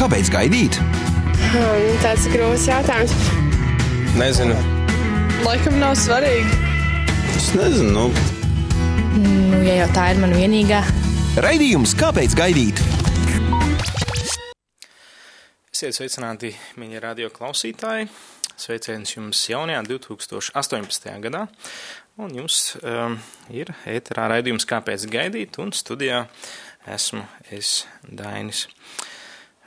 Kāpēc gaidīt? Hmm, tāds grūts jautājums. Nezinu. Laikam nav svarīgi. Es nezinu. Nu, Nu, ja jau tā ir mana vienīgā, Raidījums Kāpēc gaidīt? Esiet sveicināti, mīļie radio klausītāji. Sveiciens jums jaunajā 2018. gadā. Un jums um, ir ēterā raidījums Kāpēc gaidīt, un studijā esmu es Dainis.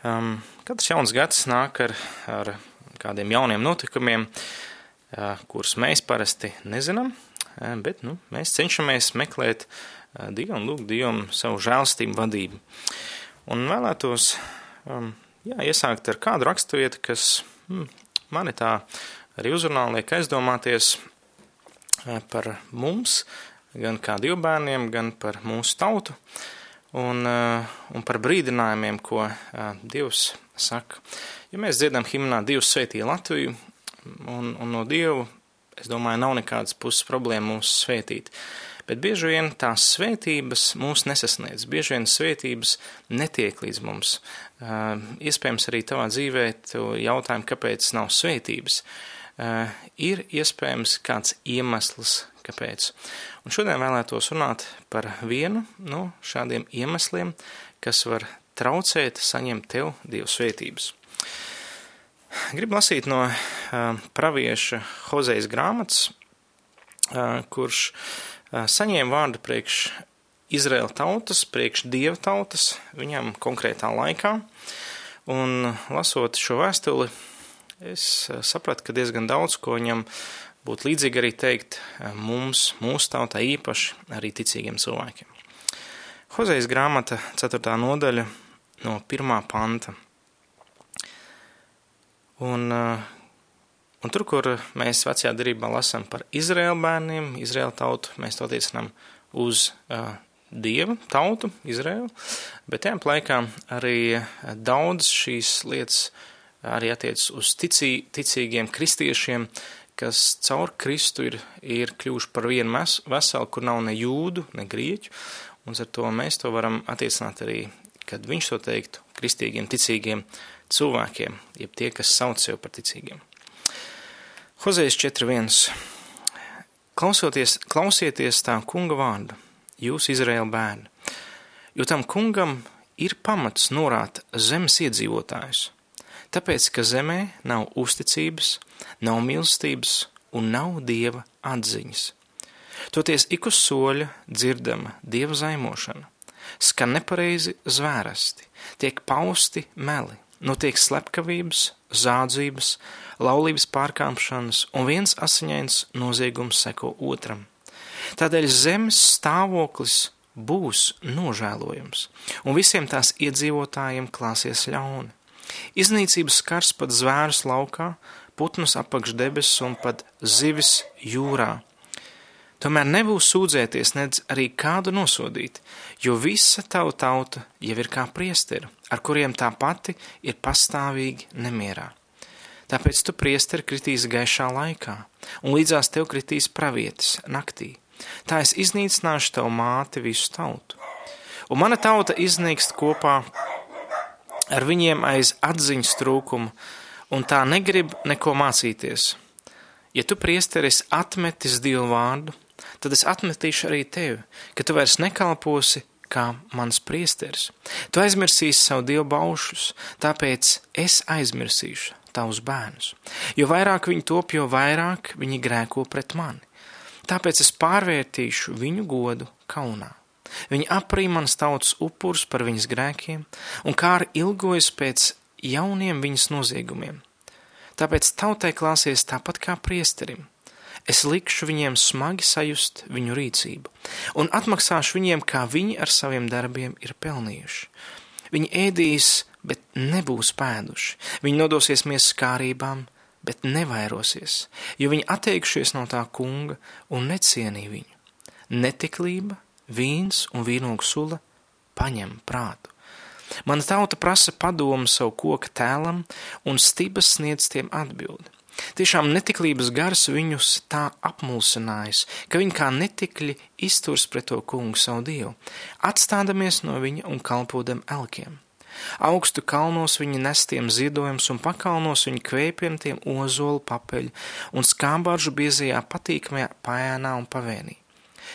Um, katrs jauns gads nāk ar, ar kādiem jauniem notikumiem, uh, kurus mēs parasti nezinām, uh, bet nu, mēs cenšamies meklēt uh, Dievu un lūgt Dievam savu žēlstību vadību. Un vēlētos um, jā, iesākt ar kādu raksturvietu, kas hmm, mani tā arī uzrunā, liek aizdomāties eh, par mums, gan kā divbērniem, gan par mūsu tautu, un, eh, un par brīdinājumiem, ko eh, Dievs saka. Ja mēs dziedam himnā Dievs svētī Latviju, un, un no Dievu, es domāju, nav nekādas puses problēma mūs svētīt. Bet bieži vien tās svētības mūs nesasniedz, bieži vien svētības netiek līdz mums. Uh, iespējams, arī tavā dzīvē tu jautājumu, kāpēc nav svētības. Uh, ir iespējams kāds iemesls, kāpēc. Un šodien vēlētos runāt par vienu no šādiem iemesliem, kas var traucēt saņemt tev Dievu svētības. Gribu lasīt no uh, pravieša Hozejas grāmatas, uh, kurš saņēma vārdu priekš Izraēla tautas, priekš dieva tautas, viņam konkrētā laikā. Un lasot šo vēstuli, es sapratu, ka diezgan daudz ko viņam būtu līdzīgi arī teikt mums, mūsu tautā īpaši, arī ticīgiem cilvēkiem. Hozejas grāmata, 4. nodaļa, no 1. panta. Un, un tur, kur mēs vecajā darbā lasām par Izraēlu bērniem, Izraēlu tautu, mēs to attiecinām uz uh, Dieva tautu, Izraēlu, bet tajā laikā arī daudz šīs lietas arī attiecas uz ticī, ticīgiem kristiešiem, kas caur Kristu ir, ir kļuvuši par vienu mes, veselu, kur nav ne jūdu, ne grieķu, un ar to mēs to varam attiecināt arī, kad viņš to teiktu, kristīgiem, ticīgiem cilvēkiem, jeb tie, kas sauc sev par ticīgiem. Hozējas 4.1. Klausoties, klausieties tā kunga vārdu, jūs Izraēla bērni, jo tam kungam ir pamats norāt zemes iedzīvotājus, tāpēc, ka zemē nav uzticības, nav mīlestības un nav dieva atziņas. Toties ik uz soļa dzirdama dieva zaimošana, skan nepareizi zvērasti, tiek pausti meli, notiek slepkavības, zādzības, laulības pārkāpšanas, un viens asiņains noziegums seko otram. Tādēļ zemes stāvoklis būs nožēlojams, un visiem tās iedzīvotājiem klāsies ļauni. Iznīcības skars pat zvērus laukā, putnus apakš debesis un pat zivis jūrā. Tomēr nebūs sūdzēties, nedz arī kādu nosodīt, jo visa tava tauta jau ir kā priesteri, ar kuriem tā pati ir pastāvīgi nemierā. Tāpēc tu priesteri kritīs gaišā laikā, un līdzās tev kritīs pravietis naktī. Tā es iznīcināšu tavu māti visu tautu. Un mana tauta iznīkst kopā ar viņiem aiz atziņas trūkumu, un tā negrib neko mācīties. Ja tu priesteris atmetis Dievu vārdu, tad es atmetīšu arī tevi, ka tu vairs nekalposi kā mans priesteris. Tu aizmirsīsi savu Dievu baušus, tāpēc es aizmirsīšu tavus bērnus. Jo vairāk viņi top, jo vairāk viņi grēko pret mani. Tāpēc es pārvērtīšu viņu godu kaunā. Viņi aprī manas tautas upurus par viņas grēkiem, un kā arī ilgojas pēc jauniem viņas noziegumiem. Tāpēc tautai klāsies tāpat kā priesterim. Es likšu viņiem smagi sajust viņu rīcību, un atmaksāšu viņiem, kā viņi ar saviem darbiem ir pelnījuši. Viņi ēdīs, bet nebūs pēduši. Viņi nodosies miesas kārībām, bet nevairosies, jo viņi atteikšies no tā kunga un necienīja viņu. Netiklība, vīns un vīnogu sula paņem prātu. Mana tauta prasa padomu savu koka tēlam, un stibas sniedz tiem atbildi. Tiešām netiklības gars viņus tā apmulsinājis, ka viņi kā netikļi izturs pret to kungu savu dievu, atstādamies no viņa un kalpodam elkiem. Augstu kalnos viņi nestiem ziedojums un pakalnos viņi kvēpiem tiem ozolu papeļu un skābāržu biezajā patīkamajā pājānā un pavēnī.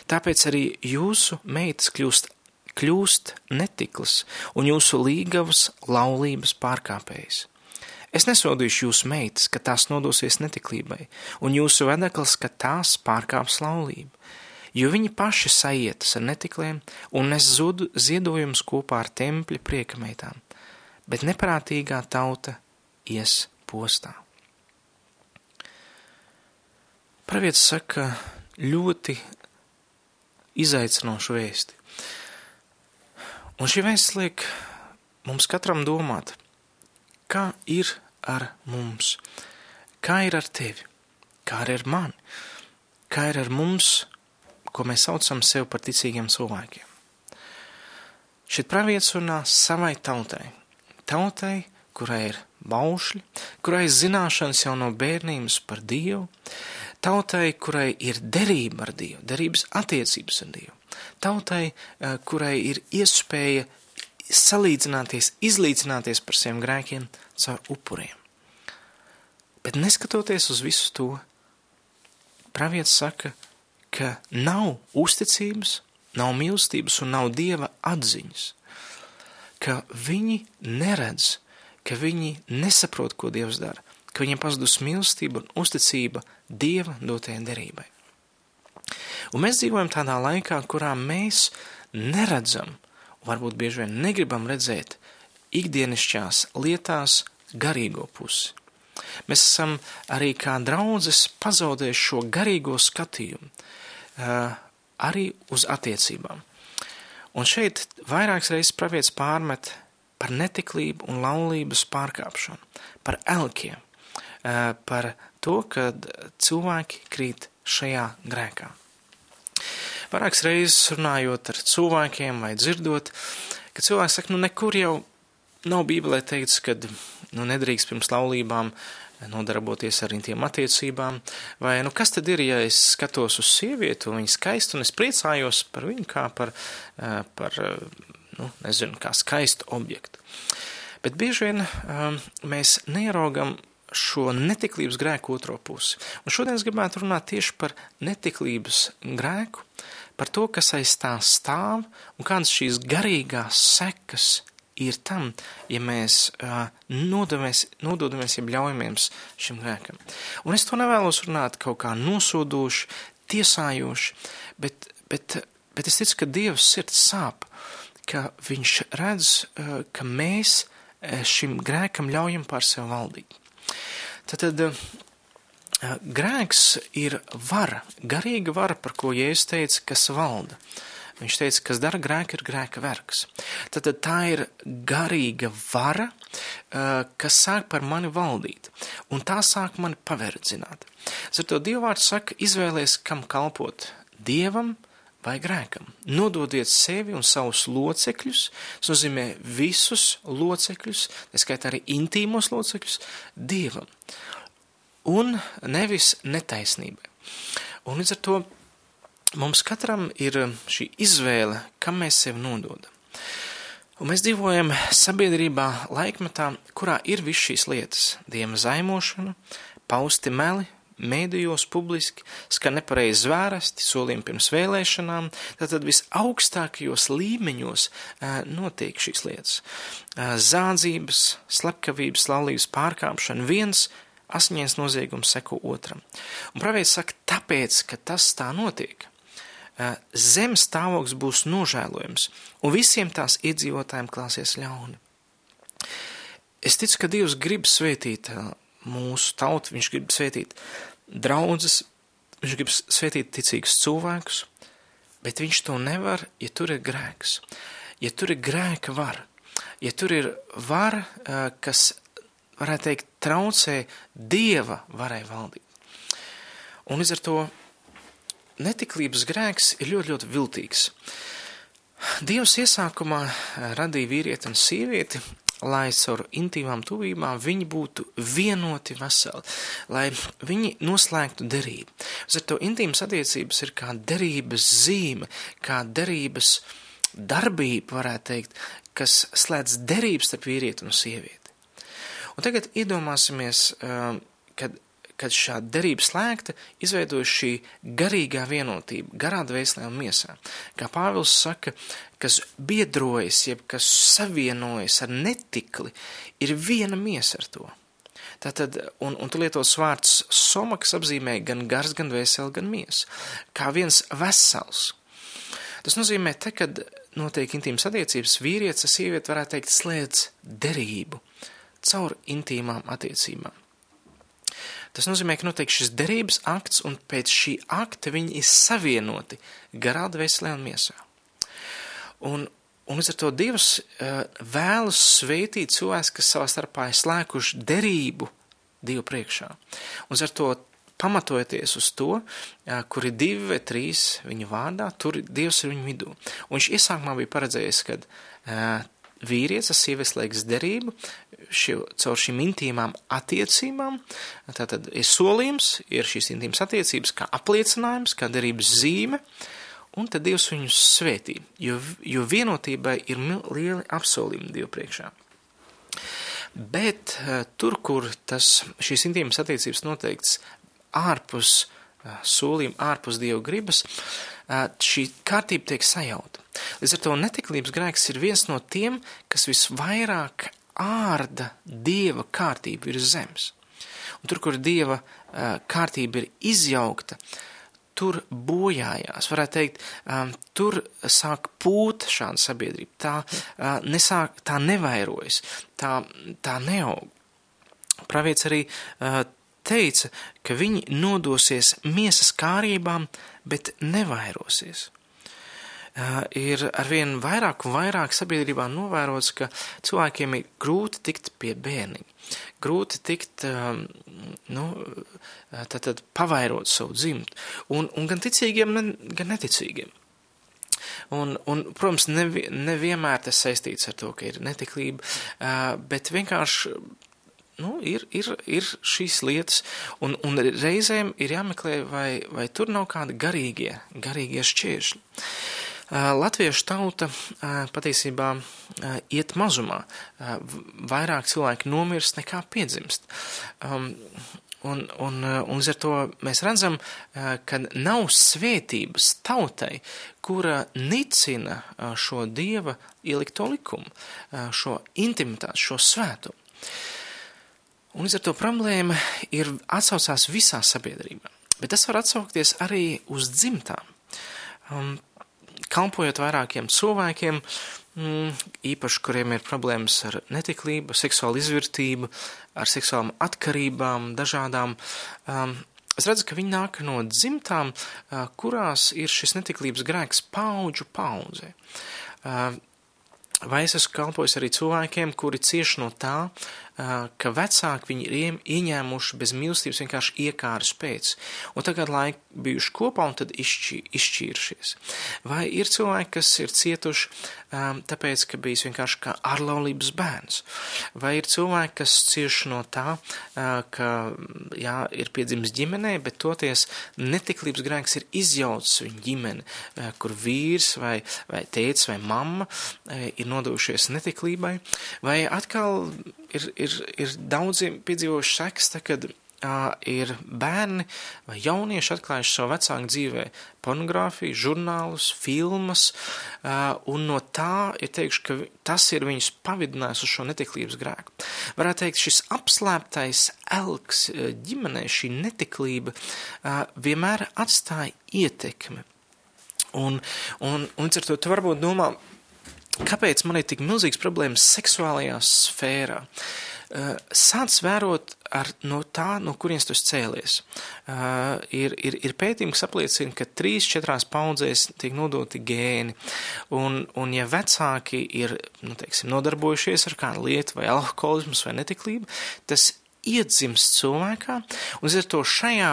Tāpēc arī jūsu meitas kļūst, kļūst netiklas un jūsu līgavas laulības pārkāpējas. Es nesodīšu jūsu meitas, ka tās nodosies netiklībai, un jūsu vedeklis, ka tās pārkāps laulību, jo viņi paši sajietas ar netikliem un nes zudu ziedojumus kopā ar tempļa priekameitām, bet neprātīgā tauta ies postā. Pravietis saka ļoti izaicinošu vēsti. Un šī vēsts liek mums katram domāt, kā ir ar mums, kā ir ar tevi, kā ir ar mani, kā ir ar mums, ko mēs saucam sev par ticīgiem cilvēkiem. Šit pravietis runā savai tautai, tautai, kurai ir baušļi, kurai zināšanas jau no bērnības par Dievu, tautai, kurai ir derība ar Dievu, derības attiecības ar Dievu, tautai, eh, kurai ir iespēja salīdzināties, izlīdzināties par saviem grēkiem caur upuriem. Bet neskatoties uz visu to, pravietis saka, ka nav uzticības, nav mīlestības un nav dieva atziņas, ka viņi neredz, ka viņi nesaprot, ko dievs dara, ka viņiem pazudus mīlestība un uzticība dieva dotajai derībai. Un mēs dzīvojam tādā laikā, kurā mēs neredzam, varbūt bieži vien negribam redzēt ikdienišķās lietās garīgo pusi. Mēs esam arī kā draudzes pazaudējuši šo garīgo skatījumu, arī uz attiecībām. Un šeit vairākas reizes pravietis pārmet par netiklību un laulības pārkāpšanu, par elkiem, par to, ka cilvēki krīt šajā grēkā. Vairākas reizes runājot ar cilvēkiem vai dzirdot, ka cilvēks saka, nu nekur jau nav bībelē teikts, ka nu, nedrīkst pirms laulībām nodarboties ar intiem attiecībām, vai nu kas tad ir, ja es skatos uz sievieti un viņa skaistu un es priecājos par viņu kā par, par nu, nezinu, kā skaistu objektu. Bet bieži vien um, mēs neieraugam šo netiklības grēku otro pusi. Un šodien es gribētu runāt tieši par netiklības grēku, par to, kas aiz tā stāv un kādas šīs garīgās sekas ir tam, ja mēs uh, nododamies, nododamies, ja ļaujamies šim grēkam. Un es to nevēlos runāt kaut kā nosodoši, tiesājoši, bet, bet, bet es ticu, ka Dievs sirds sāp, ka viņš redz, uh, ka mēs šim grēkam ļaujam pār sev valdīt. Tad, uh, grēks ir vara, garīga vara, par ko Jēzus teica, kas valda. Viņš teica, kas dara grēku, ir grēka vergs. Tad, tā ir garīga vara, kas sāk par mani valdīt, un tā sāk mani paverdzināt. Ar to Dievvvārds saka, izvēlies, kam kalpot - Dievam vai grēkam. Nododiet sevi un savus locekļus, tas nozīmē visus locekļus, neskaitā arī intīmos locekļus, Dievam, un nevis netaisnībai. Un līdz ar to mums katram ir um, šī izvēle, kam mēs sevi nododam. Un mēs dzīvojam sabiedrībā, laikmetā, kurā ir viss šīs lietas - dieva zaimošana, pausti meli, mēdījos publiski, skan nepareizi zvērsti, solījumi pirms vēlēšanām, tātad visaugstākajos līmeņos notiek šīs lietas. Zādzības, slepkavības, laulības pārkāpšana viens asiņains noziegums seko otram. Un pravietis saka, tāpēc, ka tas tā notiek, zemes stāvoklis būs nožēlojams, un visiem tās iedzīvotājiem klāsies ļauni. Es ticu, ka Dievs grib svētīt mūsu tautu, Viņš grib svētīt draudzes, Viņš grib svētīt ticīgus cilvēkus, bet Viņš to nevar, ja tur ir grēks, ja tur ir grēka vara, ja tur ir vara, kas, varētu teikt, traucē Dieva varai valdīt. Un līdz ar to netiklības grēks ir ļoti, ļoti viltīgs. Dievs iesākumā radīja vīrieti un sievieti, lai caur intīmām tuvībām viņi būtu vienoti veseli, lai viņi noslēgtu derību. Ar to intīmas attiecības ir kā derības zīme, kā derības darbība, varētu teikt, kas slēdz derības starp vīrieti un sievieti. Un tagad iedomāsimies, um, kad, kad šāda derība slēgta, izveidojas šī garīgā vienotība, garā dvēselē un miesā. Kā Pāvils saka, kas biedrojas, jeb kas savienojas ar netikli, ir viena miesa ar to. Tātad, un, un tu lietos vārds soma, kas apzīmē gan gars, gan vēseli, gan miesa, kā viens vesels. Tas nozīmē, te, kad notiek intīmas attiecības, vīrietis ar sievieti varētu teikt slēdz derību caur intīmām attiecībām. Tas nozīmē, ka notiek šis derības akts, un pēc šī akta viņi ir savienoti garā, dvēselē un miesā. Un, un līdz ar to Dievs uh, vēlas sveitīt cilvēks, kas savā starpā ir slēguši derību Dievu priekšā. Un ar to pamatojoties uz to, uh, kur ir divi vai trīs viņa vārdā, tur Dievs ir viņu vidū. Un viņš iesākumā bija paredzējis, ka uh, vīrietis sievietes liekas derību, šie, caur šīm intīmām attiecībām, tātad ir solījums, ir šīs intīmas attiecības kā apliecinājums, kā derības zīme, un tad Dievs viņus svētī, jo, jo vienotībai ir lieli apsolījumi Dievu priekšā. Bet uh, tur, kur tas, šīs intīmas attiecības noteikts ārpus uh, solījuma, ārpus Dieva gribas, uh, šī kārtība tiek sajauta. Līdz ar to netiklības grēks ir viens no tiem, kas visvairāk ārda dieva kārtību virs zemes. Un tur, kur dieva kārtība ir izjaukta, tur bojājās, varētu teikt, um, tur sāk pūt šāda sabiedrība. Tā, uh, nesāk, tā nevairojas, tā, tā neaug. Pravietis arī uh, teica, ka viņi nodosies miesas kārībām, bet nevairosies. Ir arvien vairāk un vairāk sabiedrībā novērots, ka cilvēkiem ir grūti tikt pie bērniņa, grūti tikt, nu, tātad pavairot savu dzimtu, un, un gan ticīgiem, gan neticīgiem. Un, un, protams, nevi, nevienmēr tas saistīts ar to, ka ir netiklība, bet vienkārši nu, ir, ir, ir šīs lietas, un, un reizēm ir jāmeklē, vai, vai tur nav kādi garīgie, garīgie šķēršļi. Latviešu tauta patiesībā iet mazumā. Vairāk cilvēki nomirst nekā piedzimst. Um, un, un, un līdz ar to mēs redzam, ka nav svētības tautai, kura nicina šo dieva ielikto likumu, šo intimitāti, šo svētumu. Un līdz ar to problēma ir atsaucās visā sabiedrībā, bet tas var atsaukties arī uz dzimtām. Um, kalpojot vairākiem cilvēkiem, mm, īpaši kuriem ir problēmas ar netiklību, seksuālu izvērtību, ar seksuālām atkarībām, dažādām. Um, es redzu, ka viņi nāk no dzimtām, uh, kurās ir šis netiklības grēks paudžu paudzē. Uh, vai es esmu kalpojis arī cilvēkiem, kuri cieš no tā, ka vecāki viņi ir ieņēmuši bez mīlestības vienkārši iekāras pēc, un tagad laiki bijuši kopā un tad izšķī, izšķīrušies. Vai ir cilvēki, kas ir cietuši um, tāpēc, ka bijis vienkārši kā ārlaulības bērns, vai ir cilvēki, kas cieši no tā, uh, ka, jā, ir piedzimis ģimenē, bet toties netiklības grēks ir izjaucis viņu ģimeni, uh, kur vīrs vai, vai tēts vai mamma uh, ir nodevušies netiklībai, vai atkal ir, ir, ir daudziem piedzīvojuši seks, kad uh, ir bērni vai jaunieši atklājuši savu vecāku dzīvē pornogrāfiju, žurnālus, filmas, uh, un no tā ir teikšu, ka tas ir viņus pavidinājis uz šo netiklības grēku. Varētu teikt, šis apslēptais elks ģimenē, šī netiklība uh, vienmēr atstāja ietekmi. Un, un, un ar to tu varbūt domā, Kāpēc man ir tik milzīgs problēmas seksuālajā sfērā? Uh, sāc vērot ar, no tā, no kurienes tu cēlies. Uh, ir, ir, ir pētījumi, kas apliecina, ka trīs, četrās paudzēs tiek nodoti gēni, un, un ja vecāki ir, nu, teiksim, nodarbojušies ar kādu lietu vai alkoholismus vai netiklību, tas iedzimst cilvēkā, un ar to šajā,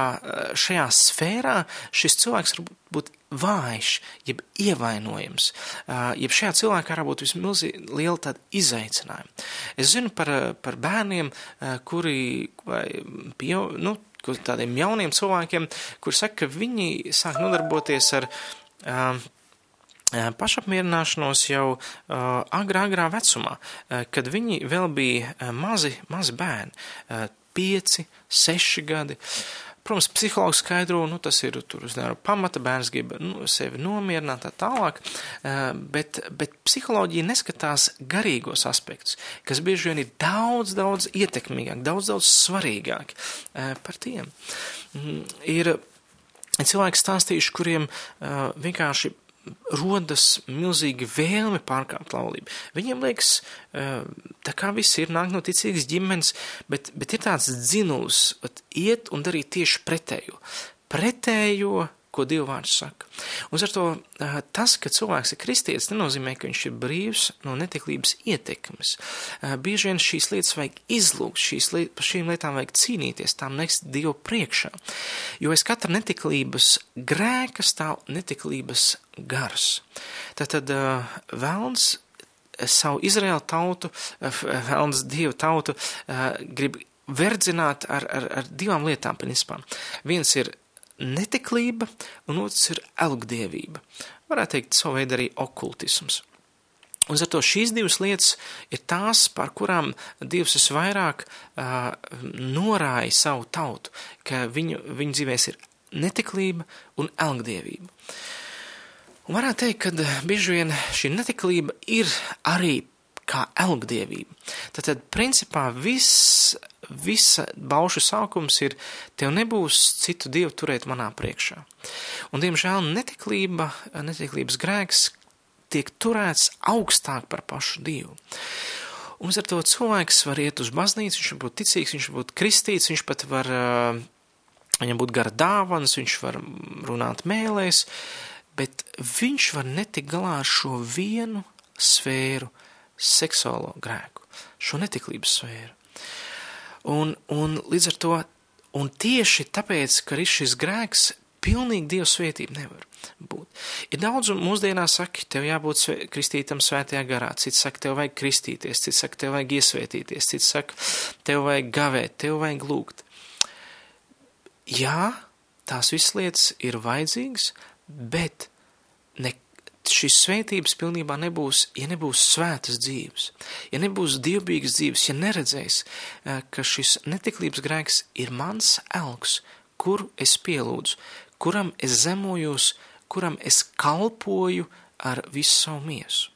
šajā sfērā šis cilvēks var būt vājš, jeb ievainojams, jeb šajā cilvēkā var būt vismilzīgi liela tāda izaicinājuma. Es zinu par, par bērniem, kuri, pie, nu, tādiem jauniem cilvēkiem, kuri saka, ka viņi sāk nodarboties ar pašapmierināšanos jau uh, agrā, agrā vecumā, uh, kad viņi vēl bija mazi, mazi bērni, pieci, seši gadi. Protams, psihologs skaidro, nu, tas ir tur uz nevaru pamata, bērns grib nu, sevi nomierināt tā tālāk, bet, bet psiholoģija neskatās garīgos aspektus, kas bieži vien ir daudz, daudz ietekmīgāk, daudz, daudz svarīgāk par tiem. Mm, ir cilvēki stāstījuši, kuriem vienkārši rodas milzīga vēlme pārkāpt laulību. Viņiem liekas, tā kā viss ir nāk no ticīgas ģimenes, bet, bet ir tāds dzinuls, iet un darīt tieši pretējo. Pretējo ko Dieva vārds saka. Un ar to tas, ka cilvēks ir kristietis, nenozīmē, ka viņš ir brīvs no netiklības ietekmes. Bieži vien šīs lietas vajag izlūgt, šīs liet, par šīm lietām vajag cīnīties, tām nest Dievu priekšā. Jo aiz katra netiklības grēka stāv netiklības gars. Tātad vēlns savu Izraēlu tautu, vēlns Dievu tautu grib verdzināt ar, ar, ar divām lietām, principā. Viens ir netiklība, un otrs ir elgdievība. Varētu teikt, savu veidu arī okultisms. Un ar to šīs divas lietas ir tās, par kurām Dievs visvairāk uh, norāja savu tautu, ka viņu, viņu dzīvēs ir netiklība un elgdievība. Un varētu teikt, ka bieži vien šī netiklība ir arī kā elgdievība. Tātad, principā, viss, visa baušu sākums ir, tev nebūs citu dievu turēt manā priekšā. Un, diemžēl, netiklība, netiklības grēks tiek turēts augstāk par pašu dievu. Un ar to cilvēks var iet uz baznīcu, viņš var būt ticīgs, viņš var būt kristīts, viņš pat var, viņam būt gara dāvans, viņš var runāt mēlēs, bet viņš var netikt galā ar šo vienu sfēru, seksuālo grēku, šo netiklības sfēru. Un, un līdz ar to, un tieši tāpēc, ka ir šis grēks, pilnīgi Dieva svētība nevar būt. Ir daudz, un mūsdienās saka, tev jābūt svē, kristītam svētajā garā, cits saka, tev vajag kristīties, cits saka, tev vajag iesvētīties, cits saka, tev vajag gavēt, tev vajag lūgt. Jā, tās visas lietas ir vajadzīgas, bet ne šīs svētības pilnībā nebūs, ja nebūs svētas dzīves, ja nebūs dievbijīgas dzīves, ja neredzēs, eh, ka šis netiklības grēks ir mans elks, kur es pielūdzu, kuram es zemojos, kuram es kalpoju ar visu savu miesu.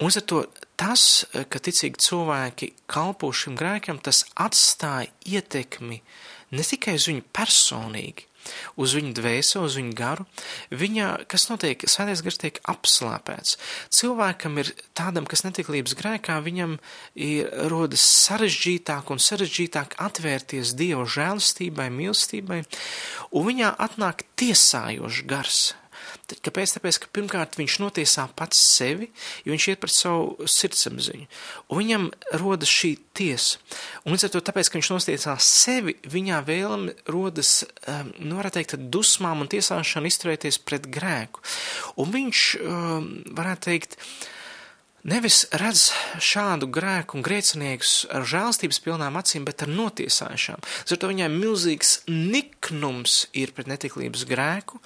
Un ar to tas, eh, ka ticīgi cilvēki kalpo šim grēkam, tas atstāja ietekmi ne tikai uz viņu personīgi, uz viņu dvēseli, uz viņu garu, viņa, kas notiek, svētais gars tiek apslāpēts. Cilvēkam ir tādam, kas netiklības grēkā, viņam ir rodas sarežģītāk un sarežģītāk atvērties Dieva žēlistībai, mīlestībai, un viņā atnāk tiesājošs gars. Kāpēc? Tāpēc, ka pirmkārt viņš notiesā pats sevi, jo viņš iet pret savu sirdsapziņu, un viņam rodas šī tiesa. Un līdz ar to, tāpēc, ka viņš notiesā sevi, viņā vēlme rodas, um, nu, varētu teikt, dusmām un tiesāšana izturēties pret grēku. Un viņš, um, varētu teikt, uh, nevis redz šādu grēku un grēciniekus ar žēlstības pilnām acīm, bet ar notiesāšām. Ar to viņai milzīgs niknums ir pret netiklības grēku,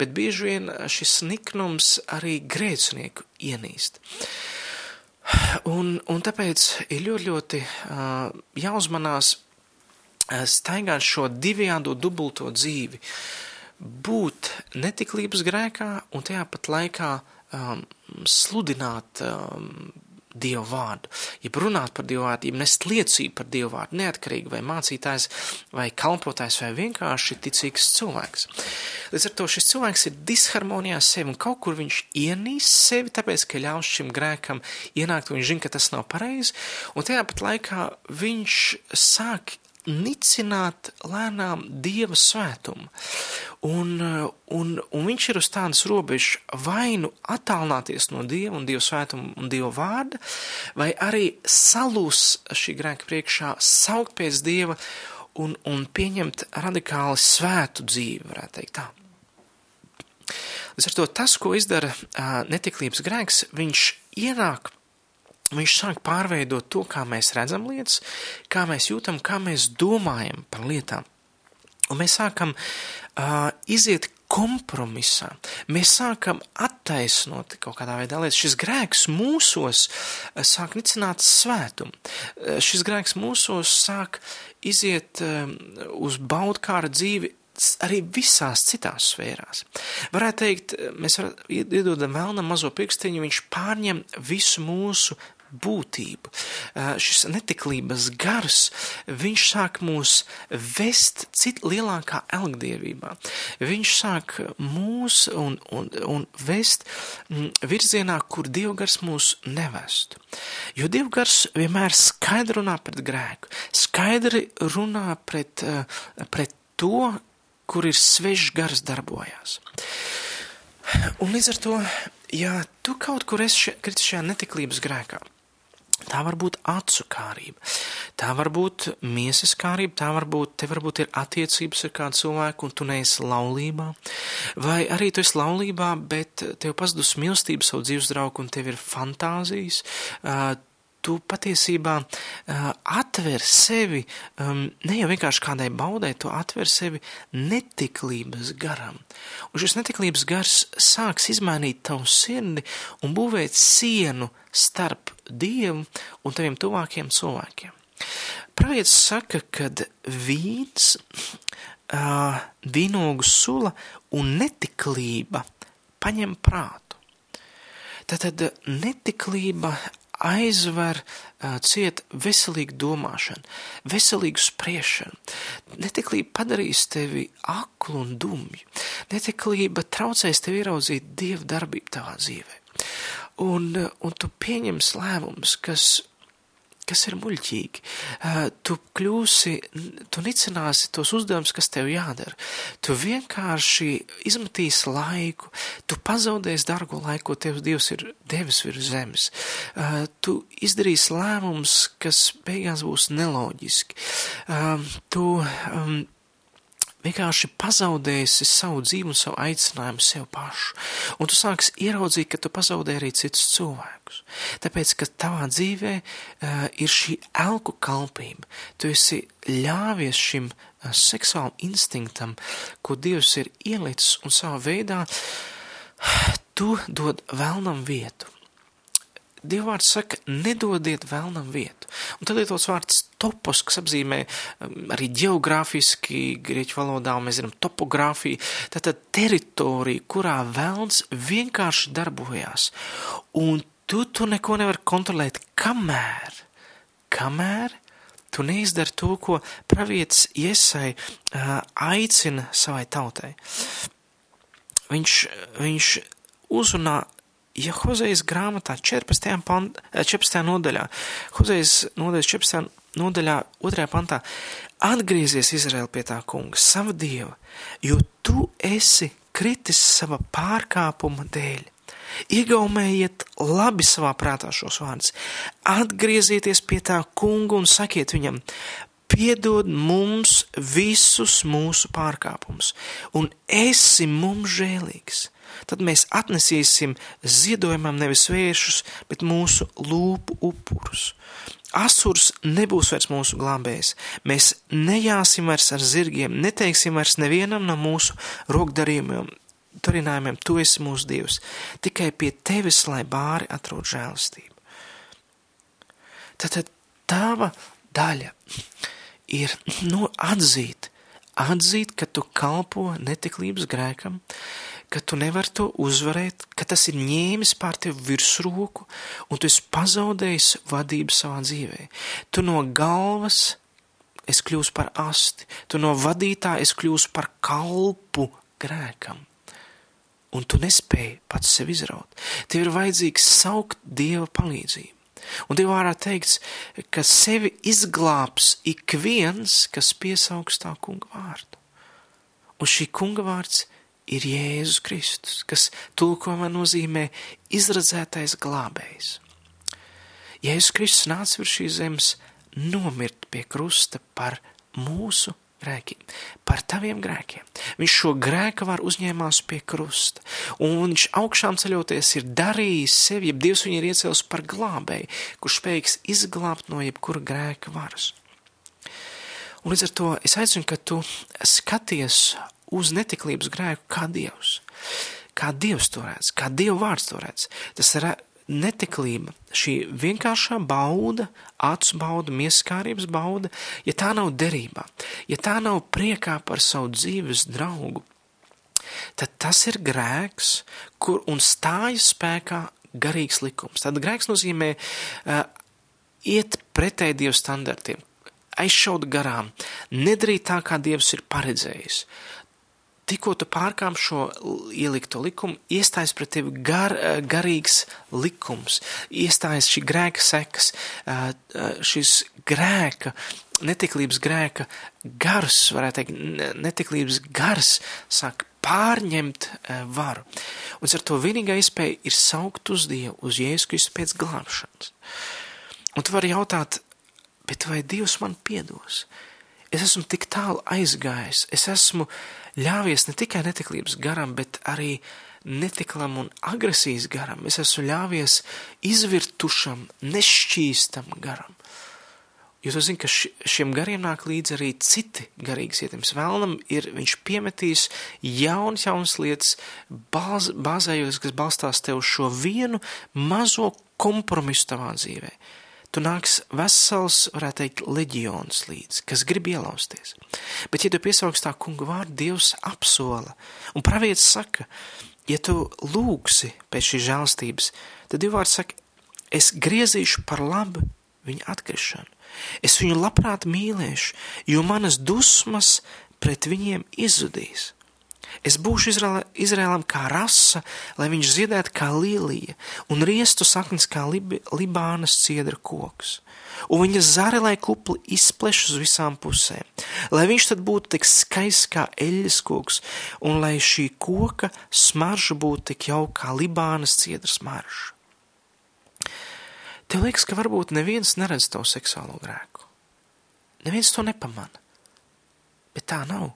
bet bieži vien šis niknums arī grēcinieku ienīst. Un, un tāpēc ir ļoti, ļoti uh, jāuzmanās uh, staigāt šo divjādo dubulto dzīvi, būt netiklības grēkā un tajā pat laikā um, sludināt um, Dievu vārdu, jeb runāt par Dievu vārdu, jeb nest liecību par Dievu vārdu, neatkarīgi vai mācītājs, vai kalpotājs, vai vienkārši ticīgs cilvēks. Līdz ar to šis cilvēks ir disharmonijā sevi, un kaut kur viņš ienīst sevi, tāpēc, ka ļaus šim grēkam ienākt, un viņš zina, ka tas nav pareizi, un tajā pat laikā viņš sāk nicināt lēnām dieva svētumu. Un, un, un viņš ir uz tādas robežas vai nu attālināties no dieva un dieva svētuma un dieva vārda, vai arī salūs šī grēka priekšā, saukt pēc dieva un, un pieņemt radikāli svētu dzīvi, varētu teikt tā. Līdz ar to tas, ko izdara netiklības grēks, viņš ienāk viņš sāk pārveidot to, kā mēs redzam lietas, kā mēs jūtam, kā mēs domājam par lietām. Un mēs sākam uh, iziet kompromisā. Mēs sākam attaisnot kaut kādā veidā lietas. Šis grēks mūsos sāk nicināt svētumu. Šis grēks mūsos sāk iziet uz baudkāra dzīvi arī visās citās sfērās. Varētu teikt, mēs varam iedodam vēlnam mazo pirkstiņu, viņš pārņem visu mūsu būtību. Šis netiklības gars, viņš sāk mūs vest cit lielākā elgdievībā. Viņš sāk mūs un, un, un vest virzienā, kur dievgars mūs nevestu. Jo dievgars vienmēr skaidri runā pret grēku, skaidri runā pret, pret to, kur ir svešs gars darbojās. Un līdz ar to, ja tu kaut kur esi šajā netiklības grēkā, Tā var būt acu kārība, tā var būt miesas kārība, tā var būt, te varbūt ir attiecības ar kādu cilvēku un tu neesi laulībā, vai arī tu esi laulībā, bet tev pazudus mīlestība savu dzīves draugu un tev ir fantāzijas, tu patiesībā uh, atver sevi um, ne jau vienkārši kādai baudai, tu atver sevi netiklības garam. Un šis netiklības gars sāks izmainīt tavu sirdi un būvēt sienu starp Dievu un taviem tuvākiem cilvēkiem. Pravietis saka, ka vīns, uh, vīnogu sula un netiklība paņem prātu. Tātad netiklība aizver uh, ciet veselīgu domāšanu, veselīgu spriešanu. Netiklība padarīs tevi aklu un dumju. Netiklība traucēs tev ieraudzīt dievu darbību tavā dzīvē. Un, un tu pieņems lēmumus, kas kas ir muļķīgi. Tu kļūsi, tu nicināsi tos uzdevumus, kas tev jādara. Tu vienkārši izmetīsi laiku, tu pazaudēsi dargo laiku, ko tev Dievs ir devis virs zemes. Tu izdarīsi lēmumus, kas beigās būs neloģiski. Tu um, vienkārši pazaudēsi savu dzīvi un savu aicinājumu sev pašu. Un tu sāksi ieraudzīt, ka tu pazaudē arī citus cilvēkus. Tāpēc, ka tavā dzīvē uh, ir šī elku kalpība, tu esi ļāvies šim uh, seksuālam instinktam, ko Dievs ir ielicis un savā veidā tu dod vēlnam vietu. Dievvvārds saka, nedodiet vēlnam vietu. Un tad lietots vārds topos, kas apzīmē um, arī geogrāfiski, grieķu valodā, un mēs zinām topogrāfiju, tātad teritorija, kurā vēlns vienkārši darbojās. Un tu tu neko nevar kontrolēt, kamēr, kamēr tu neizdari to, ko pravietis Iesai uh, aicina savai tautai. Viņš, viņš uzrunā ja Hozejas grāmatā 14. Pant, 14. nodaļā, Hozejas nodaļas 14. nodaļā, 2. pantā, atgriezies Izraēla pie tā kunga, sava dieva, jo tu esi kritis sava pārkāpuma dēļ. Iegaumējiet labi savā prātā šos vārdus, atgriezieties pie tā kunga un sakiet viņam, piedod mums visus mūsu pārkāpumus, un esi mums žēlīgs tad mēs atnesīsim ziedojumam nevis vēršus, bet mūsu lūpu upurus. Asurs nebūs vairs mūsu glābējs. Mēs nejāsim vairs ar zirgiem, neteiksim vairs nevienam no mūsu rokdarījumiem, turinājumiem, tu esi mūsu dievs. Tikai pie tevis, lai bāri atrod žēlastību. Tātad tava daļa ir no atzīt, atzīt, ka tu kalpo netiklības grēkam, ka tu nevari to uzvarēt, ka tas ir ņēmis pār tevi virsroku, un tu esi pazaudējis vadību savā dzīvē. Tu no galvas es kļūstu par asti, tu no vadītāja es kļūstu par kalpu grēkam. Un tu nespēji pats sevi izraut. Tev ir vajadzīgs saukt Dieva palīdzību. Un Dievā vārā teikts, ka sevi izglābs ik viens, kas piesaugs tā kunga vārdu. Un šī kunga vārds ir Jēzus Kristus, kas tulkojumā nozīmē izradzētais glābējs. Jēzus Kristus nāca virs šīs zemes nomirt pie krusta par mūsu grēkiem, par taviem grēkiem. Viņš šo grēku var uzņēmās pie krusta, un viņš augšām ceļoties ir darījis sevi, ja Dievs viņu ir iecēlis par glābēju, kurš spējīgs izglābt no jebkura grēka varas. Un līdz ar to es aicinu, ka tu skaties uz netiklības grēku kā Dievs. Kā Dievs to redz, kā Dieva vārds to redz. Tas ir netiklība, šī vienkāršā bauda, acu bauda, mieskārības bauda, ja tā nav derībā, ja tā nav priekā par savu dzīves draugu, tad tas ir grēks, kur un stājas spēkā garīgs likums. Tad grēks nozīmē uh, iet pretēji Dieva standartiem, aizšaut garām, nedarīt tā, kā Dievs ir paredzējis. Tikko tu pārkāp šo ielikto likumu, iestājas pret tevi gar, garīgs likums, iestājas šī grēka sekas, šis grēka, netiklības grēka gars, varētu teikt, netiklības gars sāk pārņemt varu. Un ar to vienīgā iespēja ir saukt uz Dievu, uz Jēzu Kristu pēc glābšanas. Un tu vari jautāt, bet vai Dievs man piedos? Es esmu tik tālu aizgājis, es esmu ļāvies ne tikai netiklības garam, bet arī netiklam un agresijas garam. Es esmu ļāvies izvirtušam, nešķīstam garam. Tu zini, ka šiem gariem nāk līdzi arī citi garīgas ietekmes. Vēlnam ir, viņš piemetīs jaunas, jaunas lietas, bāz, bāzējos, kas balstās tev šo vienu mazo kompromisu tavā dzīvē tu nāks vesels, varētu teikt, leģions līdzi, kas grib ielausties. Bet, ja tu piesaugs tā kunga vārdu, Dievs apsola, un pravietis saka, ja tu lūgsi pēc šīs žēlstības, tad Dievs saka, es griezīšu par labu viņa atkrišanu. Es viņu labprāt mīlēšu, jo manas dusmas pret viņiem izzudīs. Es būšu Izraela, Izraēlam kā rasa, lai viņš ziedētu kā līnija un riestu saknes kā lib, Libānas ciedra koks. Un viņa zari, lai kupli izpleš uz visām pusēm, lai viņš tad būtu tik skaists kā eļļas koks, un lai šī koka smarža būtu tik jauka kā Libānas ciedra smarža. Tev liekas, ka varbūt neviens neredz tavu seksuālo grēku. Neviens to nepamana. Bet tā nav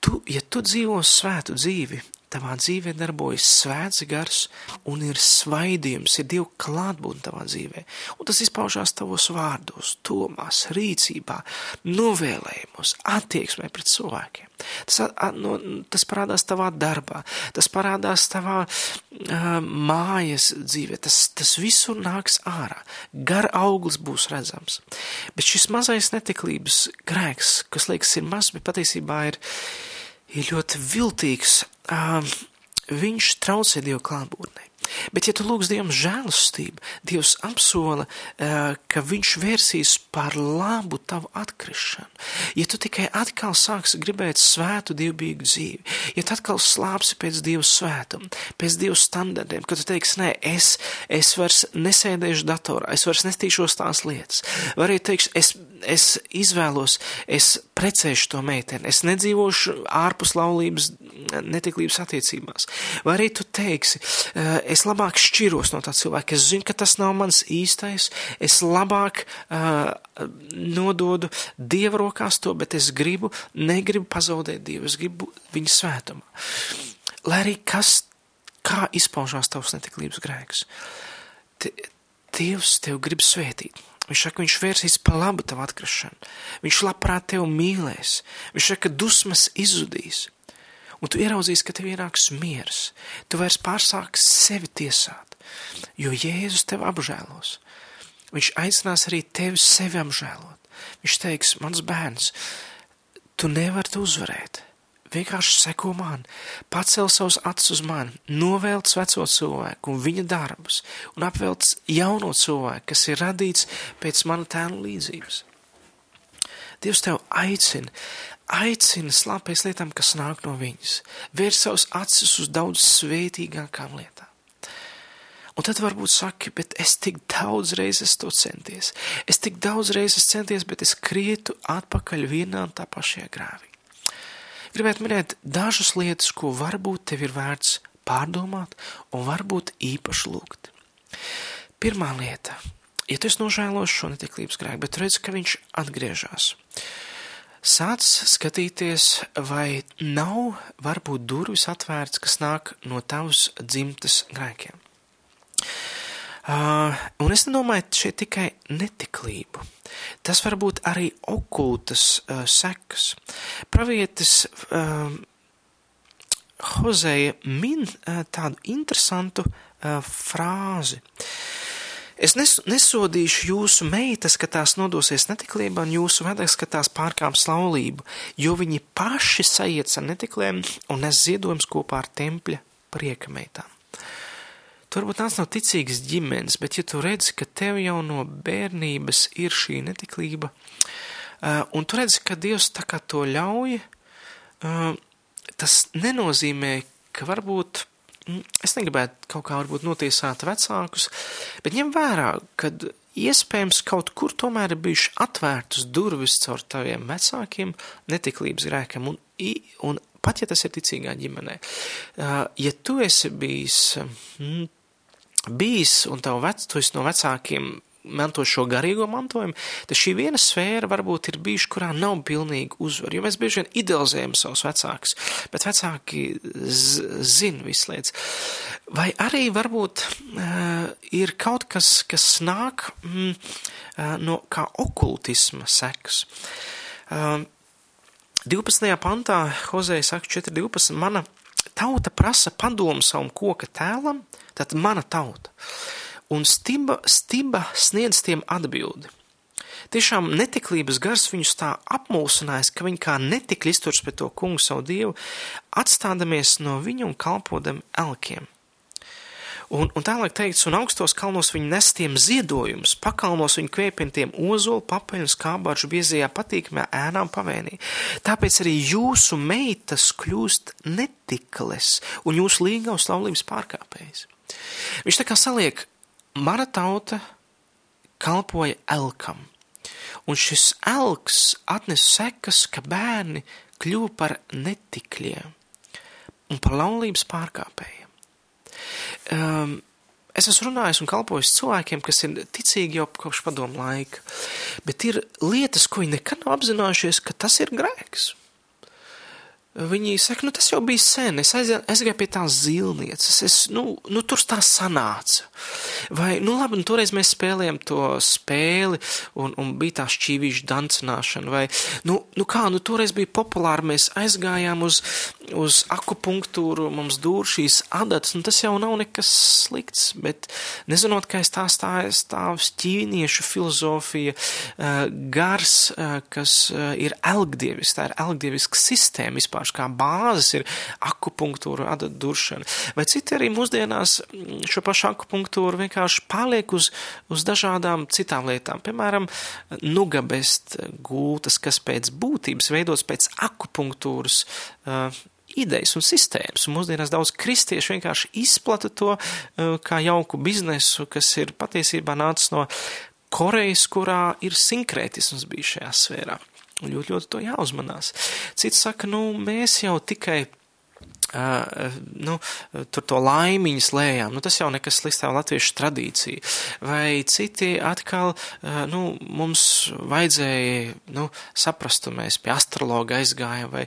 tu, ja tu dzīvo svētu dzīvi, tavā dzīvē darbojas svēts gars un ir svaidījums, ir Dieva klātbūtne tavā dzīvē. Un tas izpaužās tavos vārdos, domās, rīcībā, novēlējumos, attieksmē pret cilvēkiem. Tas, no, tas parādās tavā darbā, tas parādās tavā uh, mājas dzīvē, tas, tas visur nāks ārā. Gar auglis būs redzams. Bet šis mazais netiklības grēks, kas liekas ir mazs, bet patiesībā ir ir ļoti viltīgs. Uh, viņš traucē Dievu klātbūtnei. Bet, ja tu lūgz Dievam žēlastību, Dievs apsola, ka Viņš vērsīs par labu tavu atkrišanu. Ja tu tikai atkal sāksi gribēt svētu dievbijīgu dzīvi, ja tu atkal slāpsi pēc Dieva svētuma, pēc Dieva standartiem, ka tu teiksi, nē, es, es vairs nesēdēšu datorā, es vairs nestīšos tās lietas, vai arī teiksi, es es izvēlos, es precēšu to meiteni, es nedzīvošu ārpus laulības, netiklības attiecībās. Vai arī tu teiksi, es labāk šķiros no tā cilvēka, es zinu, ka tas nav mans īstais, es labāk uh, nododu Dieva rokās to, bet es gribu, negribu pazaudēt Dievu, es gribu viņa svētumā. Lai arī kas, kā izpaužās tavs netiklības grēks. Dievs tev grib svētīt. Viņš saka, viņš vērsīs pa labu tavu atkrišanu. Viņš labprāt tevi mīlēs. Viņš saka, ka dusmas izzudīs. Un tu ieraudzīsi, ka tev ienāks miers. Tu vairs pārsāksi sevi tiesāt, jo Jēzus tevi apžēlos. Viņš aicinās arī tevi sevi apžēlot. Viņš teiks, mans bērns, tu nevari to uzvarēt vienkārši seko man, pacel savus acis uz mani, novelc veco cilvēku un viņa darbus, un apvelc jauno cilvēku, kas ir radīts pēc mana tēla līdzības. Dievs tev aicina, aicina slāpēs lietām, kas nāk no viņas, vērs savus acis uz daudz svētīgākām lietām. Un tad varbūt saki, bet es tik daudz reizes to centies, es tik daudz reizes centies, bet es krietu atpakaļ vienā un tā pašajā grāvī. Gribētu minēt dažas lietas, ko varbūt tev ir vērts pārdomāt un varbūt īpaši lūgt. Pirmā lieta, ja tu esi nožēlos šo netiklības grēku, bet redz, ka viņš atgriežas. Sāc skatīties, vai nav varbūt durvis atvērts, kas nāk no tavas dzimtas grēkiem. Uh, un es nedomāju šeit tikai netiklību. Tas var būt arī okultas uh, sekas. Pravietis uh, Hozeja min uh, tādu interesantu uh, frāzi. Es nes, nesodīšu jūsu meitas, ka tās nodosies netiklībā, un jūsu vedeks, ka tās pārkāps laulību, jo viņi paši sajiet ar netikliem un nes ziedojums kopā ar tempļa prieka meitām. Tu varbūt nāc no ticīgas ģimenes, bet ja tu redzi, ka tev jau no bērnības ir šī netiklība, uh, un tu redzi, ka Dievs tā kā to ļauj, uh, tas nenozīmē, ka varbūt es negribētu kaut kā varbūt notiesāt vecākus, bet ņem vērā, ka iespējams kaut kur tomēr ir bijuši atvērtas durvis caur taviem vecākiem netiklības grēkam, un, un pat ja tas ir ticīgā ģimenē. Ja tu esi bijis, mm, bijis un tavu vec, tu esi no vecākiem manto šo garīgo mantojumu, tad šī viena sfēra varbūt ir bijuši, kurā nav pilnīgi uzvar, jo mēs bieži vien idealizējam savus vecākus, bet vecāki zina visu lietas. Vai arī varbūt uh, ir kaut kas, kas nāk mm, uh, no kā okultisma sekas. Uh, 12. pantā Hozēja saka 4.12. Mana tauta prasa padomu savam koka tēlam, tad mana tauta un stiba, stiba sniedz tiem atbildi. Tiešām netiklības gars viņus tā apmulsinājis, ka viņi kā netikli izturs pret to kungu savu dievu, atstādamies no viņa un kalpodam elkiem. Un, un tālāk teikts, un augstos kalnos viņi nes tiem ziedojumus, pakalnos viņi kvēpintiem ozolu, papeļu un skābāržu biezajā patīkamā ēnām pavēnī. Tāpēc arī jūsu meitas kļūst netikles un jūsu līgavas laulības pārkāpējas. Viņš tā kā saliek mana tauta kalpoja elkam, un šis elks atnes sekas, ka bērni kļuva par netikļiem un par laulības pārkāpējiem. Um, es esmu runājis un kalpojis cilvēkiem, kas ir ticīgi jau kopš padomu laika, bet ir lietas, ko viņi nekad nav apzinājušies, ka tas ir grēks. Viņi saka, nu tas jau bija sen, es aizgāju pie tās zilnieces, es, nu, nu tur tā sanāca. Vai, nu labi, nu toreiz mēs spēlējam to spēli un, un bija tā šķīvīša dancināšana, vai, nu, nu kā, nu toreiz bija populāri, mēs aizgājām uz, uz akupunktūru, mums dūr šīs adatas, nu tas jau nav nekas slikts, bet nezinot, ka es tā stāju stāvs ķīniešu filozofija, uh, gars, uh, kas uh, ir elgdievis, tā ir elgdieviska sistēma vispār vienkārši kā bāzes ir akupunktūra, atduršana. Vai citi arī mūsdienās mm, šo pašu akupunktūru vienkārši paliek uz, uz dažādām citām lietām. Piemēram, nugabest gultas, kas pēc būtības veidots pēc akupunktūras uh, idejas un sistēmas. Un mūsdienās daudz kristiešu vienkārši izplata to uh, kā jauku biznesu, kas ir patiesībā nācis no Korejas, kurā ir sinkrētisms bijis šajā sfērā. Ļoti, ļoti to jāuzmanās. Cits saka, nu, mēs jau tikai Uh, nu, tur to laimiņu slējām, nu, tas jau nekas slikts tā latviešu tradīcija. Vai citi atkal, uh, nu, mums vajadzēja, nu, saprast, mēs pie astrologa aizgājām, vai,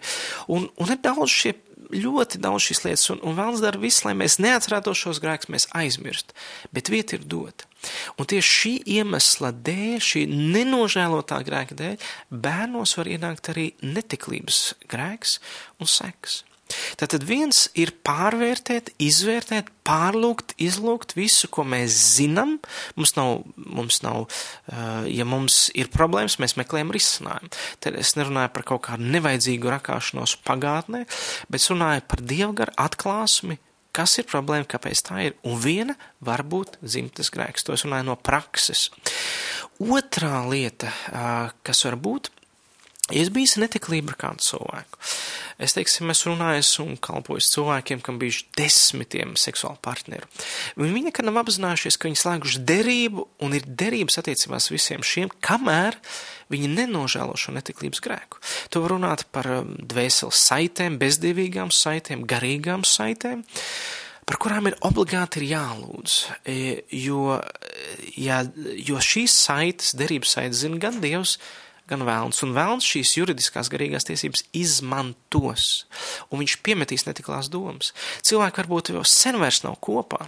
un, un ir daudz šie ļoti daudz šīs lietas, un, un vēlams dara visu, lai mēs neatcerētos šos grēkus, mēs aizmirst, bet vieta ir dota. Un tieši šī iemesla dēļ, šī nenožēlotā grēka dēļ, bērnos var ienākt arī netiklības grēks un seks. Tātad viens ir pārvērtēt, izvērtēt, pārlūkt, izlūgt visu, ko mēs zinām. Mums nav, mums nav ja mums ir problēmas, mēs meklējam risinājumu. Tad es nerunāju par kaut kādu nevajadzīgu rakāšanos pagātnē, bet runāju par dievgaru atklāsmi, kas ir problēma, kāpēc tā ir. Un viena var būt dzimtas grēks. To es runāju no prakses. Otrā lieta, kas var būt, Ja es biju netiklība ar kādu cilvēku, es teiksim, esmu runājis un kalpojis cilvēkiem, kam bijuši desmitiem seksuālu partneru. Viņi nekad nav apzinājušies, ka viņi slēguši derību un ir derības attiecībās visiem šiem, kamēr viņi nenožēlo šo netiklības grēku. To var runāt par um, dvēseles saitēm, bezdīvīgām saitēm, garīgām saitēm par kurām ir obligāti ir jālūdz, e, jo, ja, jo šīs saites, derības saites zina gan Dievs, gan vēlns. Un vēlns šīs juridiskās garīgās tiesības izmantos, un viņš piemetīs netiklās domas. Cilvēki varbūt jau sen vairs nav kopā,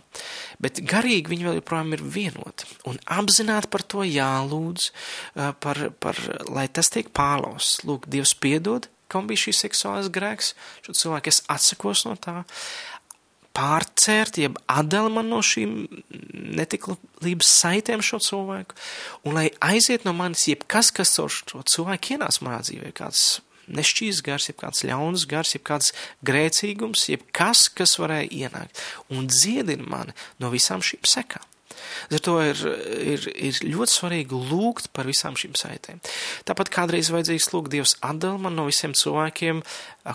bet garīgi viņi vēl joprojām ir vienoti. Un apzināti par to jālūdz, par, par, lai tas tiek pārlausts. Lūk, Dievs piedod, kam bija šīs seksuālais grēks, šo cilvēku es atsakos no tā, pārcērt, jeb atdala man no šīm netiklības saitēm šo cilvēku, un lai aiziet no manis jebkas, kas caur šo cilvēku ienāca manā dzīvē, kāds nešķīs gars, jeb kāds ļauns gars, jeb kāds grēcīgums, jeb kas, kas varēja ienākt, un dziedina mani no visām šīm sekām. Ar to ir, ir, ir ļoti svarīgi lūgt par visām šīm saitēm. Tāpat kādreiz vajadzīgs lūgt Dievs atdal man no visiem cilvēkiem,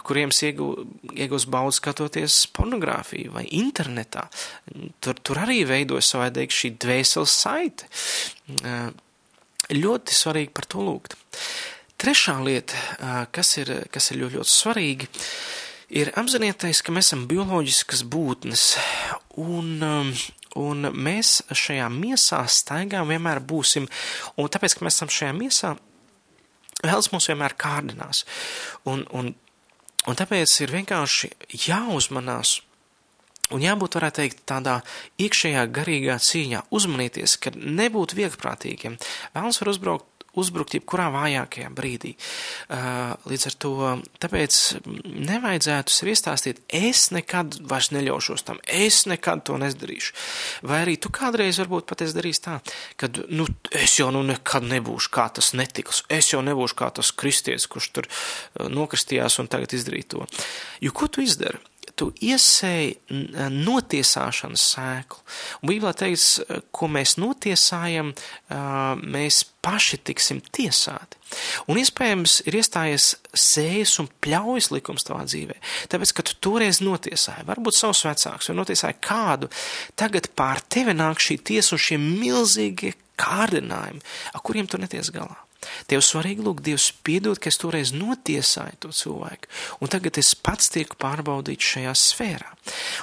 kuriem iegūs baudu skatoties pornogrāfiju vai internetā. Tur, tur arī veidojas savādāk šī dvēseles saite. Ļoti svarīgi par to lūgt. Trešā lieta, kas ir, kas ir ļoti, ļoti svarīga, ir apzināties, ka mēs esam bioloģiskas būtnes un Un mēs šajā miesā staigā vienmēr būsim, un tāpēc, ka mēs esam šajā miesā, vēls mūs vienmēr kārdinās. Un, un, un tāpēc ir vienkārši jāuzmanās un jābūt, varētu teikt, tādā iekšējā garīgā cīņā, uzmanieties, ka nebūtu vieglprātīgiem. Vēlams var uzbraukt uzbrukt jebkurā vājākajā brīdī. Uh, līdz ar to tāpēc nevajadzētu sev iestāstīt, es nekad vairs neļaušos tam, es nekad to nezdarīšu. Vai arī tu kādreiz varbūt pat es darīšu tā, ka, nu, es jau nu nekad nebūšu kā tas netikls, es jau nebūšu kā tas kristietis, kurš tur nokristījās un tagad izdarīja to. Jo ko tu izdari? Tu iesēji notiesāšanas sēklu. Un Bībelē teiks, ko mēs notiesājam, mēs paši tiksim tiesāti. Un iespējams ir iestājies sējas un pļaujas likums tavā dzīvē, tāpēc, ka tu toreiz notiesāji, varbūt savus vecākus, vai notiesāji kādu, tagad pār tevi nāk šī tiesa un šie milzīgie kārdinājumi, ar kuriem tu neties galā. Tev svarīgi lūgt Dievs piedod, ka es toreiz notiesāju to cilvēku, un tagad es pats tieku pārbaudīts šajā sfērā.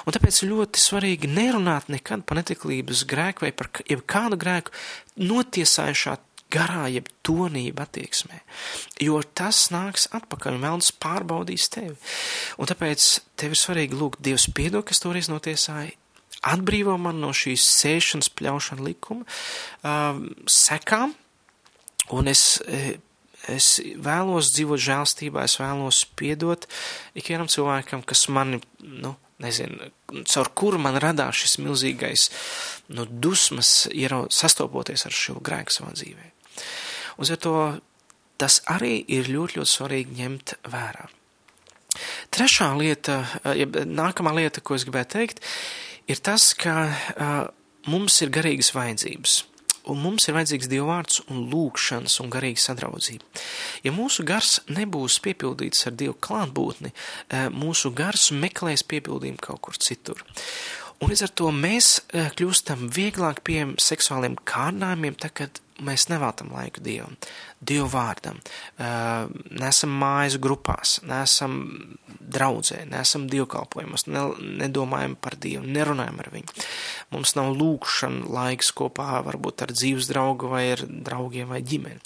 Un tāpēc ļoti svarīgi nerunāt nekad par netiklības grēku vai par jebkādu grēku notiesājušā garā, jeb tonība attieksmē, jo tas nāks atpakaļ un vēlns pārbaudīs tevi. Un tāpēc tev ir svarīgi lūgt Dievs piedod, kas toreiz notiesāja, atbrīvo man no šīs sēšanas pļaušana likuma, uh, sekām, Un es, e, es vēlos dzīvot žēlstībā, es vēlos piedot ikvienam cilvēkam, kas mani, nu, nezinu, caur kuru man radās šis milzīgais, nu, dusmas, ierau, sastopoties ar šo grēku savā dzīvē. Ar to tas arī ir ļoti, ļoti svarīgi ņemt vērā. Trešā lieta, ja nākamā lieta, ko es gribēju teikt, ir tas, ka uh, mums ir garīgas vajadzības un mums ir vajadzīgs Dieva vārds un lūkšanas un garīga sadraudzība. Ja mūsu gars nebūs piepildīts ar Dievu klātbūtni, eh, mūsu gars meklēs piepildījumu kaut kur citur. Un līdz ar to mēs eh, kļūstam vieglāk pie seksuāliem kārdinājumiem, tad, kad mēs neveltam laiku Dievam, Dievu vārdam, uh, nesam mājas grupās, nesam draudzē, nesam dievkalpojumos, ne, nedomājam par Dievu, nerunājam ar viņu. Mums nav lūkšana laiks kopā varbūt ar dzīves draugu vai ar draugiem vai ģimeni.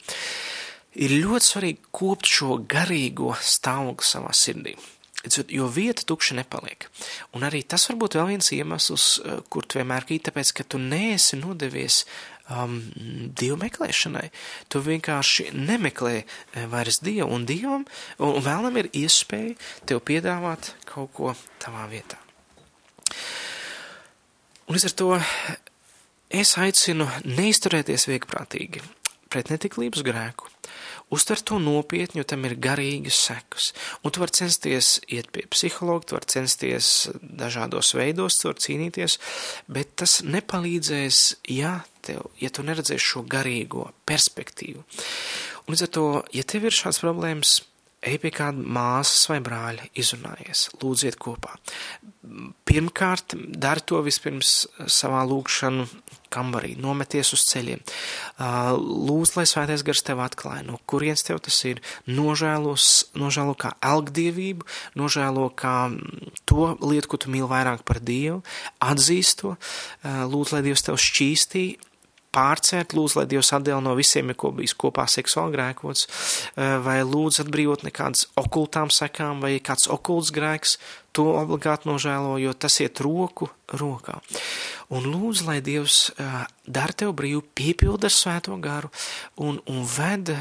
Ir ļoti svarīgi kopt šo garīgo stāvokli savā sirdī jo vieta tukša nepaliek. Un arī tas var būt vēl viens iemesls, eh, kur tu vienmēr krīt, tāpēc, ka tu neesi nodevies um, dievu meklēšanai. Tu vienkārši nemeklē eh, vairs dievu, un dievam, un vēlam ir iespēja tev piedāvāt kaut ko tavā vietā. Un līdz ar to es aicinu neizturēties viegprātīgi pret netiklības grēku, Uztver to nopietni, jo tam ir garīgas sekas. Un tu vari censties iet pie psihologa, tu vari censties dažādos veidos, tu vari cīnīties, bet tas nepalīdzēs, ja, tev, ja tu neredzēsi šo garīgo perspektīvu. Un līdz ar to, ja tev ir šāds problēmas, ej pie kāda māsas vai brāļa, izrunājies, lūdziet kopā. Pirmkārt, dari to vispirms savā lūkšanu kambarī, nometies uz ceļiem. Lūdz, lai svētais gars tev atklāja, no kurienes tev tas ir, nožēlos, nožēlo kā elgdievību, nožēlo kā to lietu, ko tu mīli vairāk par Dievu, atzīst to, lūdz, lai Dievs tev šķīstī pārcērt, lūdzu, lai Dievs atdēl no visiem, ko bijis kopā seksuāli grēkots, vai lūdzu atbrīvot nekādas okultām sekām, vai kāds okults grēks, to obligāti nožēlo, jo tas iet roku rokā. Un lūdzu, lai Dievs dara tev brīvu, piepilda ar svēto garu un, un ved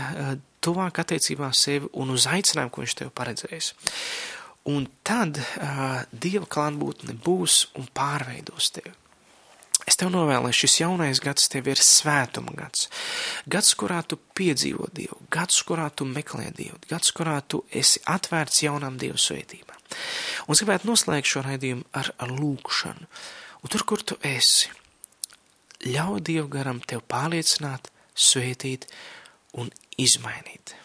tuvāk attiecībā sevi un uz aicinājumu, ko viņš tev paredzējis. Un tad uh, Dieva klātbūtne būs un pārveidos tevi. Es tev novēlu, lai šis jaunais gads tev ir svētuma gads. Gads, kurā tu piedzīvo Dievu, gads, kurā tu meklē Dievu, gads, kurā tu esi atvērts jaunām Dieva svētībām. Un es gribētu noslēgt šo raidījumu ar, ar lūkšanu. Un tur, kur tu esi, ļauj Dievu garam tev pārliecināt, svētīt un izmainīt.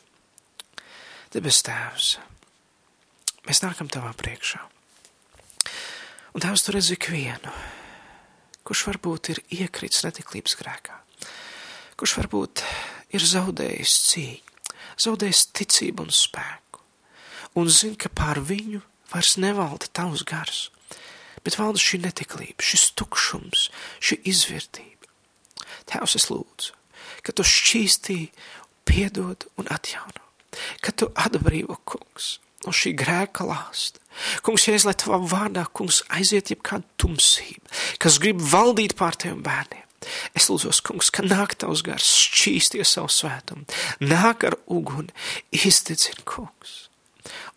Debes Tēvs, mēs nākam Tavā priekšā. Un Tēvs, tu redzi ikvienu, kurš varbūt ir iekrits netiklības grēkā, kurš varbūt ir zaudējis cīņu, zaudējis ticību un spēku, un zina, ka pār viņu vairs nevalda tavs gars, bet valda šī netiklība, šis tukšums, šī izvērtība. Tēvs, es lūdzu, ka tu šķīstī, piedod un atjauno, ka tu atbrīvo kungs no šī grēka lāsta. Kungs, Jēzus, lai tavā vārdā, kungs, aiziet jebkāda tumsība, kas grib valdīt pār teviem bērniem. Es lūdzos, kungs, ka nāk tavs gars, šķīsties savu svētumu, nāk ar uguni, izdedzina, kungs.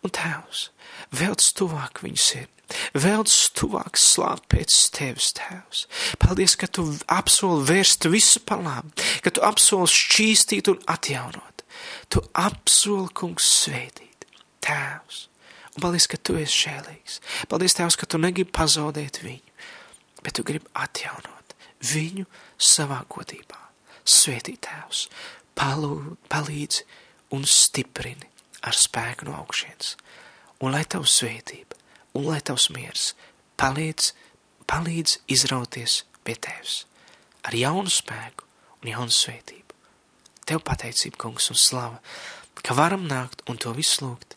Un tēvs, velc tuvāk viņu sirdi, velc tuvāk slāpt pēc tevis, tēvs. Paldies, ka tu apsoli vērst visu par labu, ka tu apsoli šķīstīt un atjaunot. Tu apsoli, kungs, svētīt Tēvs. Un paldies, ka tu esi šēlīgs. Paldies, Tēvs, ka tu negribi pazaudēt viņu, bet tu gribi atjaunot viņu savā godībā. Svētī Tēvs, palūd, palīdzi un stiprini ar spēku no augšienes. Un lai tavs svētība un lai tavs miers palīdz, palīdz izrauties pie Tevs ar jaunu spēku un jaunu svētību. Tev pateicība, kungs, un slava, ka varam nākt un to visu lūgt